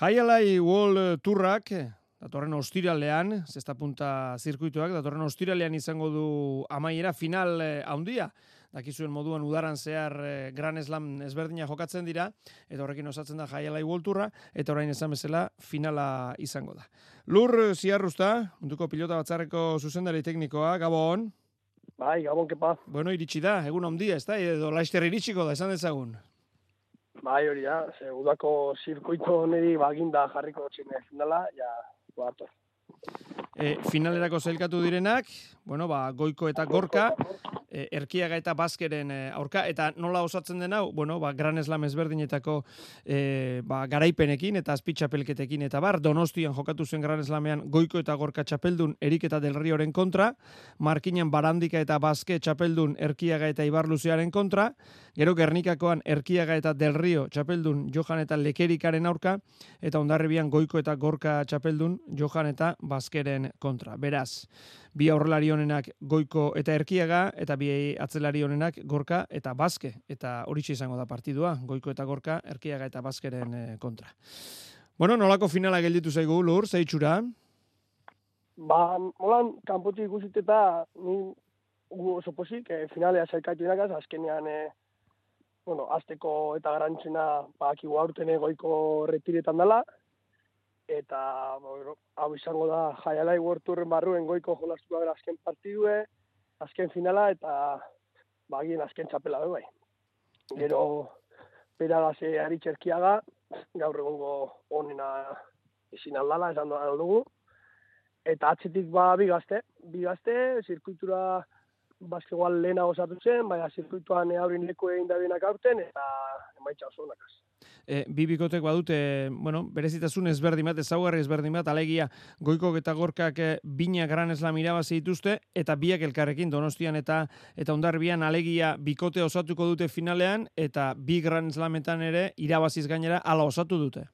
Jaialai World Tourrak, datorren ostiralean, zesta punta zirkuituak, datorren ostiralean izango du amaiera final eh, handia. Dakizuen moduan udaran zehar eh, Gran Slam ezberdina jokatzen dira, eta horrekin osatzen da Jaialai World Tourra, eta orain esan bezala finala izango da. Lur ziarruzta, munduko pilota batzarreko zuzendari teknikoa, Gabon. Bai, Gabon, kepa. Bueno, iritsi da, egun handia, ez da, edo laister iritsiko da, esan dezagun. Bai, hori da, ze udako zirkuito niri baginda jarriko txine finala, ja, guarto. E, finalerako zelkatu direnak, bueno, ba, goiko eta gorka, e, erkiaga eta bazkeren e, aurka, eta nola osatzen den hau, bueno, ba, gran eslam ezberdinetako e, ba, garaipenekin eta azpitxapelketekin, eta bar, donostian jokatu zen gran eslamean goiko eta gorka txapeldun erik eta del rioren kontra, markinen barandika eta bazke txapeldun erkiaga eta ibarluzearen kontra, gero gernikakoan erkiaga eta del rio txapeldun johan eta lekerikaren aurka, eta ondarribian goiko eta gorka txapeldun johan eta bazkeren kontra. Beraz, bi aurrelari honenak goiko eta erkiaga, eta bi atzelari honenak gorka eta bazke. Eta hori izango da partidua, goiko eta gorka, erkiaga eta bazkeren eh, kontra. Bueno, nolako finala gelditu zaigu, lur, zeitxura? Ba, molan, kanpotik ikusit eta ni gu oso posik, eh, finalea zaikatu inakaz, azkenean, eh, bueno, azteko eta garantzena, ba, akigu aurten goiko retiretan dela, eta bueno, hau izango da jaialai World barruen goiko jolastu gara azken partidue, azken finala eta bagien azken txapela du bai. Gero bera gaze aritxerkiaga, gaur egongo onena izin aldala, esan doa dugu. Eta atzetik ba bi gazte, bi gazte, zirkuitura bazke lehena osatu zen, baina zirkuituan haurin leku egin da aurten, eta emaitza oso honakaz e, bi bikotek badute, bueno, berezitasun ezberdin bat, ezaugarri ezberdin bat, alegia goiko eta gorkak e, bina gran eslam irabazi dituzte, eta biak elkarrekin donostian eta eta ondarbian alegia bikote osatuko dute finalean, eta bi gran eslametan ere irabaziz gainera ala osatu dute.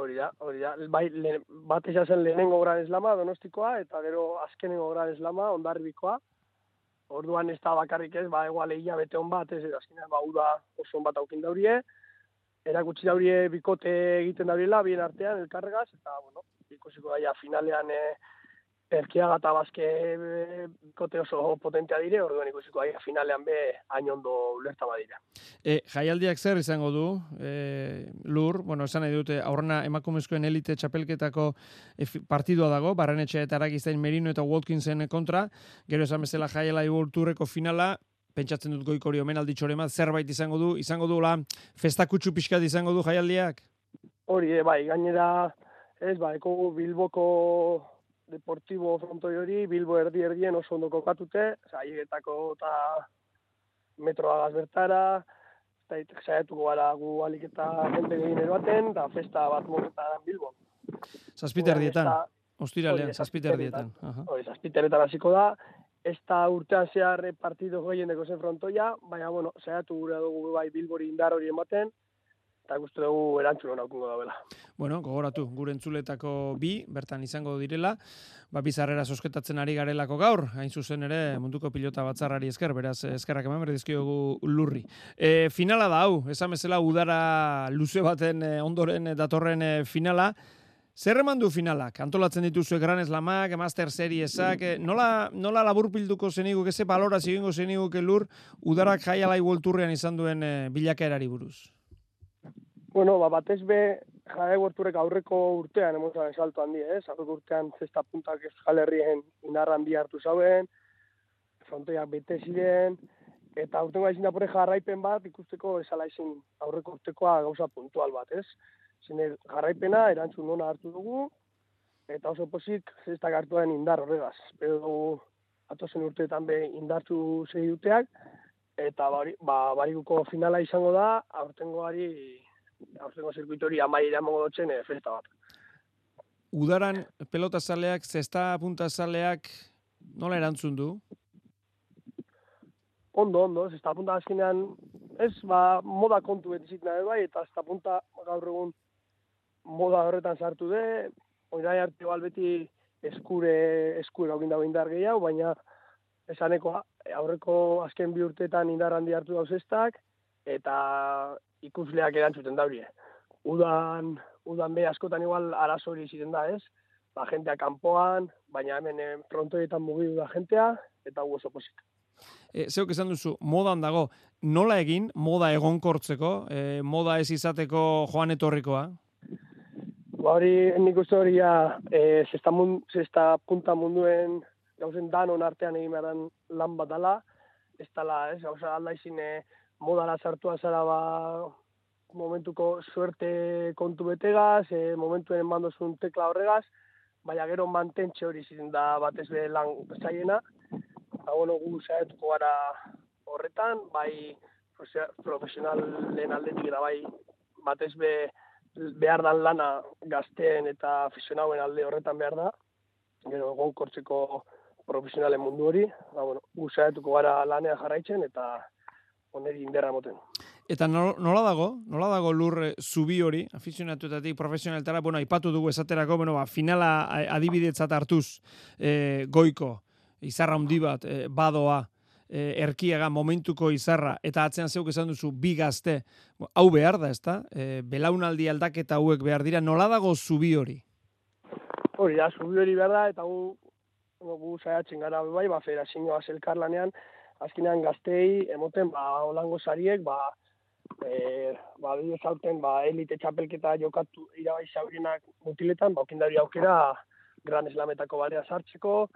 Hori da, hori da, bai, le, bat zen lehenengo gran eslama donostikoa, eta gero azkenengo gran eslama ondarbikoa, Orduan ez da bakarrik ez, ba, egual egia bete hon bat, ez, azkenean, ba, uda oso hon bat aukin daurie, erakutsi daurie bikote egiten dauriela, bien artean, elkarregaz, eta, bueno, ikusiko daia finalean e, erkiaga eta bazke e, bikote oso potentea dire, orduan ikusiko daia finalean be hain ondo ulerta badira. E, jaialdiak zer izango du, e, lur, bueno, esan nahi dute, aurrena emakumezkoen elite txapelketako e, partidua dago, barrenetxe eta arakiztain Merino eta Watkinsen kontra, gero esan bezala jaialai turreko finala, pentsatzen dut goikori omen alditxore zerbait izango du, izango du la festakutsu pixkat izango du jaialdiak? Hori, e, bai, gainera, ez, ba, eko Bilboko deportibo frontoi hori, Bilbo erdi erdien oso ondo kokatute, zaiegetako eta metroa gazbertara, eta zaiatuko gara gu alik eta jende gehien erbaten, eta festa bat momentan Bilbo. Zazpiter dietan, ostiralean, zazpiter dietan. Hori, zazpiter hasiko da, ez da urtean zehar partido goien deko zen frontoia, baina, bueno, zehatu gure dugu bai bilbori indar hori ematen, eta guztu dugu erantzun hona okungo da Bueno, gogoratu, gure entzuletako bi, bertan izango direla, ba, bizarrera sosketatzen ari garelako gaur, hain zuzen ere munduko pilota batzarrari esker, beraz, eskerrak eman berdizkio lurri. E, finala da, hau, esan bezala udara luze baten e, ondoren datorren e, finala, Zer eman du finalak? Antolatzen dituzue Gran Eslamak, Master Seriesak, eh, nola, nola labur pilduko zenigu, eze balora zigingo zenigu lur, udarak jai alai volturrean izan duen e, bilakaerari buruz? Bueno, ba, batez be, jai volturrek aurreko urtean, emozan salto handi, ez? Aurreko urtean zesta puntak ez jalerrien inarran bi hartu zauen, frontoiak bete ziren, eta urtengo aizin dapore jarraipen bat, ikusteko esala aurreko urtekoa gauza puntual bat, ez? Zine jarraipena, erantzun nona hartu dugu, eta oso posik ez da gartuaren indar horregaz. Pero dugu atozen urteetan be indartu zei duteak, eta bari, ba, barikuko finala izango da, aurtengoari, aurtengo zirkuitori amai iramongo dotzen e, festa bat. Udaran pelota zaleak, zesta punta zaleak, nola erantzun du? Ondo, ondo, zesta punta azkenean, ez, ba, moda kontu betizit nahi bai, eta zesta punta gaur egun moda horretan sartu de, oinai arte beti eskure, eskure hau dago indar gehiago, baina esaneko aurreko azken bi urteetan indar handi hartu dauz eta ikusleak erantzuten daurie. Udan, udan be askotan igual arazo hori ziren da, ez? Ba, jentea kanpoan, baina hemen eh, frontoietan mugidu da jentea, eta gu oso posik. E, zeuk esan duzu, modan dago, nola egin, moda egonkortzeko, e, moda ez izateko joan etorrikoa? Ba hori, nik uste hori ja, e, zesta, mun, zesta punta munduen gauzen danon artean egin behar lan bat dala, ez dala, ez, gauza alda izin e, modara sartua zara ba, momentuko suerte kontu betegaz, e, momentuen mandozun tekla horregaz, baina gero mantentxe hori ziren da batez be lan zaiena, eta bueno, gu zaiatuko gara horretan, bai profesionalen aldetik eta bai batez be behar dan lana gazteen eta aficionauen alde horretan behar da, gero gonkortzeko profesionalen mundu hori, ba, bueno, gu zaiatuko gara lanea jarraitzen eta oneri inderra moten. Eta nola dago, nola dago lur eh, zubi hori, afizionatuetatik profesionaltara, bueno, aipatu dugu esaterako, bueno, ba, finala adibidetzat hartuz e, goiko, izarra handi bat, e, badoa, e, erkiaga momentuko izarra, eta atzean zeuk esan duzu, bi gazte, hau behar da, ezta? E, belaunaldi aldaketa hauek behar dira, nola dago zubi hori? Hori da, zubi hori behar da, eta gu, gu zaiatzen gara bai, ba, federazioa zelkar lanean, azkenean gaztei, emoten, ba, holango sariek, ba, e, ba, zauten, ba, elite txapelketa jokatu irabai zaurinak mutiletan, ba, okindari aukera gran eslametako balea sartzeko,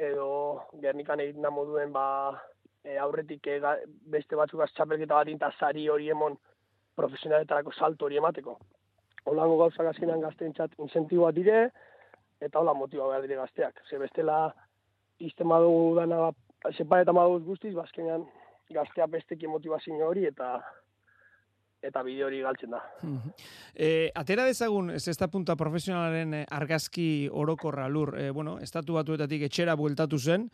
edo gernikan egin da moduen, ba, e, aurretik e, beste batzuk txapelketa bat inta zari hori emon profesionaletarako salto hori emateko. Holango gauzak azkenean gazten txat incentiboa dire, eta hola motiba behar dire gazteak. Ze bestela, iztema dugu dana, sepa eta maduz guztiz, bazkenean gaztea bestekin motivazio hori, eta eta bideo hori galtzen da. e, atera dezagun, ez ez punta profesionalaren eh, argazki orokorra lur, e, bueno, estatu batuetatik etxera bueltatu zen,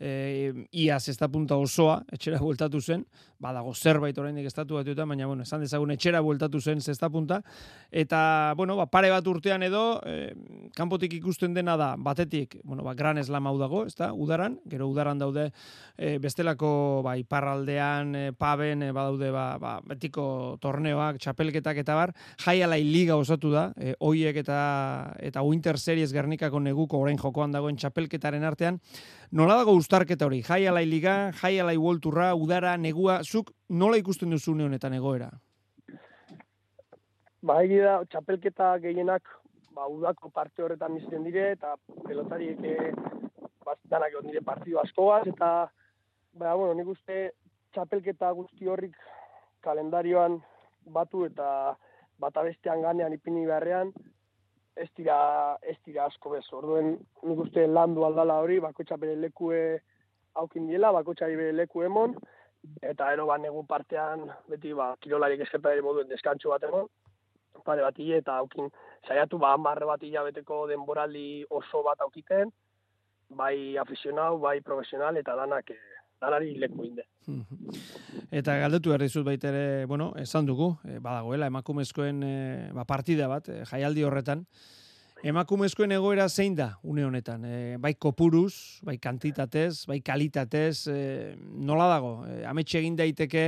e, iaz ez punta osoa, etxera bueltatu zen, badago zerbait oraindik estatu batuetan, baina, bueno, esan dezagun etxera bueltatu zen zesta punta, eta, bueno, ba, pare bat urtean edo, e, kanpotik ikusten dena da, batetik, bueno, ba, gran eslam hau dago, ez da, udaran, gero udaran daude, e, bestelako, ba, iparraldean, e, paben, e, badaude, ba, ba, betiko torneoak, txapelketak eta bar, jaialai liga osatu da, e, oiek eta eta Winter Series Gernikako neguko orain jokoan dagoen txapelketaren artean, nola dago ustarketa hori, jaialai liga, jaialai volturra, udara, negua, zuk nola ikusten duzu honetan egoera? Ba, da, txapelketa gehienak, ba, udako parte horretan izten dire, eta pelotariek, e, ba, danak egon dire partidu askoaz, eta, ba, bueno, nik uste txapelketa guzti horrik kalendarioan batu eta bata bestean ganean ipini beharrean, ez dira, ez dira asko bez. Orduen, nik uste landu aldala hori, bakotxa bere lekue haukin diela, bakotxa bere leku emon, eta ero ba, negu partean, beti ba, kirolarik eskerta ere moduen deskantxo bat emon, pare bat eta haukin, saiatu ba, amarre bat hilabeteko denboraldi oso bat aukiten, bai aficionau, bai profesional, eta danak, eh, danari leku inde. Eta galdetu behar dizut baita ere, bueno, esan dugu, e, badagoela, emakumezkoen e, ba, partida bat, e, jaialdi horretan, emakumezkoen egoera zein da, une honetan, e, bai kopuruz, bai kantitatez, bai kalitatez, e, nola dago, e, ametxe egin daiteke,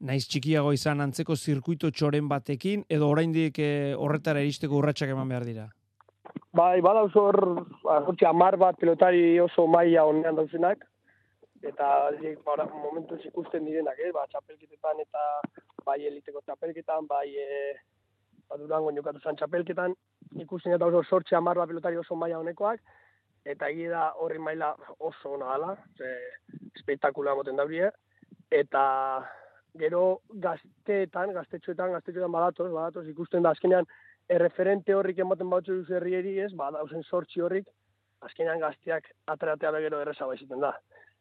naiz txikiago izan antzeko zirkuito txoren batekin, edo oraindik e, horretara iristeko urratsak eman behar dira? Bai, bada oso hor, amar bat pilotari oso maila honean dauzenak, eta aldiek ba, momentu ikusten direnak, eh? ba, txapelketetan eta bai eliteko txapelketan, bai e, ba, durango jokatu zan txapelketan, ikusten eta oso sortxe amarra pelotari oso maila honekoak, eta egia da horri maila oso ona gala, ze, espektakula moten daurie, eta gero gazteetan, gaztetxoetan, gaztetxoetan badatoz, badatoz, ikusten da azkenean erreferente horrik ematen batzu duzu herrieri ez, ba, dauzen sortxi horrik, azkenean gazteak ateratea begero erresa baiziten da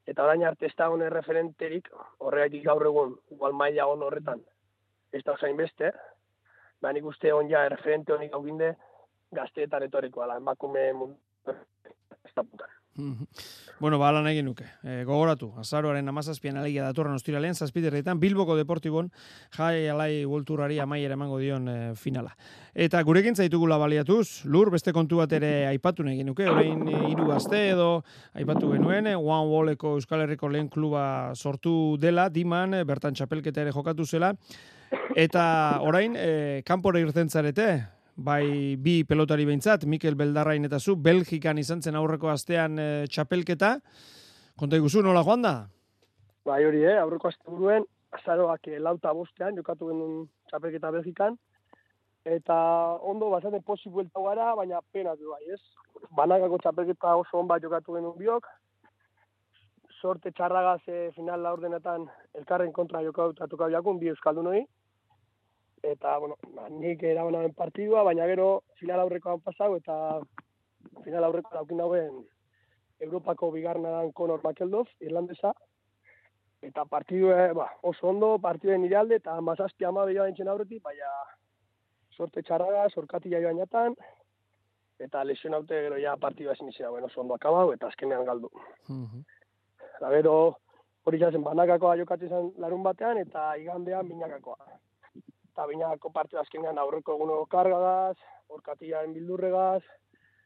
eta orain arte ez da hone referenterik, horregaitik gaur egun, igual maila hon horretan, ez da osain beste, ba nik uste hon ja referente honik hauginde, gazteetan etorikoa, la, emakume mundu, ez da putan. Bueno, ba, lan egin nuke. E, gogoratu, azaroaren amazazpian alegia datorren ostiralean, zazpiderretan, Bilboko Deportibon, jai alai volturari amaiera emango dion e, finala. Eta gurekin zaitugula baliatuz, lur, beste kontu bat ere aipatu egin nuke, orain e, hiru gazte edo aipatu genuen, e, One Walleko Euskal Herriko lehen kluba sortu dela, diman, e, bertan txapelketa ere jokatu zela, eta orain, e, kanpora irten zarete, bai bi pelotari behintzat, Mikel Beldarrain eta zu, Belgikan izan zen aurreko astean e, txapelketa. Konta iguzu, nola joan da? Bai hori, eh? aurreko aste buruen, azaroak e, lauta bostean, jokatu genuen txapelketa Belgikan. Eta ondo, basane posi buelta gara, baina pena du bai, ez? Banakako txapelketa oso hon bat jokatu genuen biok, sorte txarragaz e, final laurdenetan elkarren kontra jokatu jakun, bi euskaldun hori. Eta, bueno, ba, nik eraban partidua, baina gero final aurrekoan pasau eta final aurreko daukin dauen Europako bigarna dan Conor McEldof, irlandesa. Eta partidua, ba, oso ondo, partiduen iralde, eta mazazpi ama behar entzen aurretik, baina sorte txarraga, sorkati jaioan jatan, eta lesion haute gero ja partidua ezin izan, bueno, oso ondo akabau, eta azkenean galdu. Mm Eta gero hori jazen banakakoa jokatzen zen larun batean eta igandean binakakoa. Eta binakako parte azkenean aurreko eguno kargagaz, orkatiaren bildurregaz,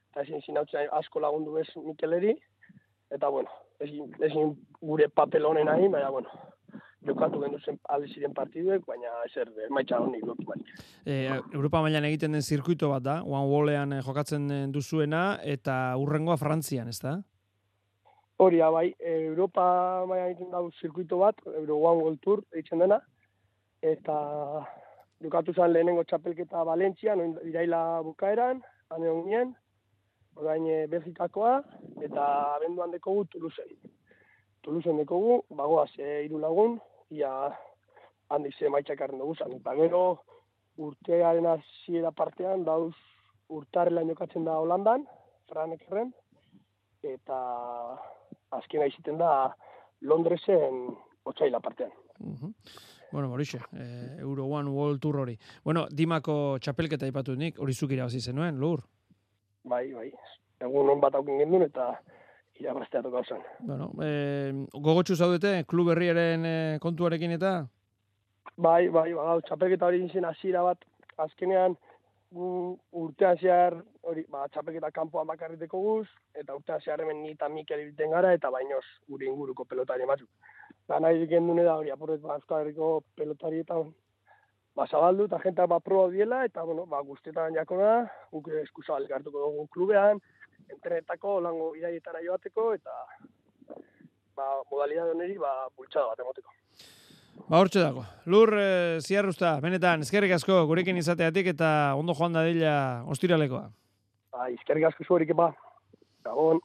eta ezin zinautzen asko lagundu bez Mikeleri. Eta bueno, ezin, ezin gure papel honen nahi, baina bueno, jokatu gendu zen ziren partiduek, baina ezer, maitxa honi lotu bai. E, Europa mailan egiten den zirkuito bat da, One Wallean jokatzen duzuena, eta urrengoa Frantzian, ez da? Hori, bai, Europa maia egiten dau zirkuito bat, Euro One World Tour egiten dena, eta dukatu zen lehenengo txapelketa Valentzia, noin iraila bukaeran, hane honien, orain eh, Belgikakoa, eta abenduan dekogu Toulouse. Toulouse dekogu, bagoaz e, iru lagun, ia handi ze maitxak dugu zen. Eta gero urtearen hasiera partean, dauz urtarrelan jokatzen da Holandan, Franek erren, eta azkena iziten da Londresen otxaila partean. Uh Bueno, Morixe, eh, Euro One World Tour hori. Bueno, Dimako txapelketa ipatu nik, hori zuk irabazi zenuen, lur? Bai, bai. Egun hon bat aukin gendun eta irabaztea toka zen. Bueno, eh, gogotxu zaudete, klub herriaren eh, kontuarekin eta? Bai, bai, bai, txapelketa hori zen hasiera bat, azkenean, urtean zehar, hori, ba, txapeketa kanpoan bakarriteko guz, eta urtean zehar hemen ni eta Mikel ibiten gara, eta bainoz guri inguruko pelotari batzuk. Da nahi diken da hori, apurret, ba, Euskal Herriko pelotari eta ba, zabaldu, eta jentak ba, proba diela, eta, bueno, ba, guztietan jako da, guk eskuzabal hartuko dugu klubean, entrenetako, lango iraietara joateko, eta ba, modalidad honeri, ba, bultxada bat emoteko. Ba, hortxe dago. Lur, e, ziarruzta, benetan, eskerrik asko, gurekin izateatik eta ondo joan da dila ostiralekoa. Ba, eskerrik asko zuerik, ba. Gabon.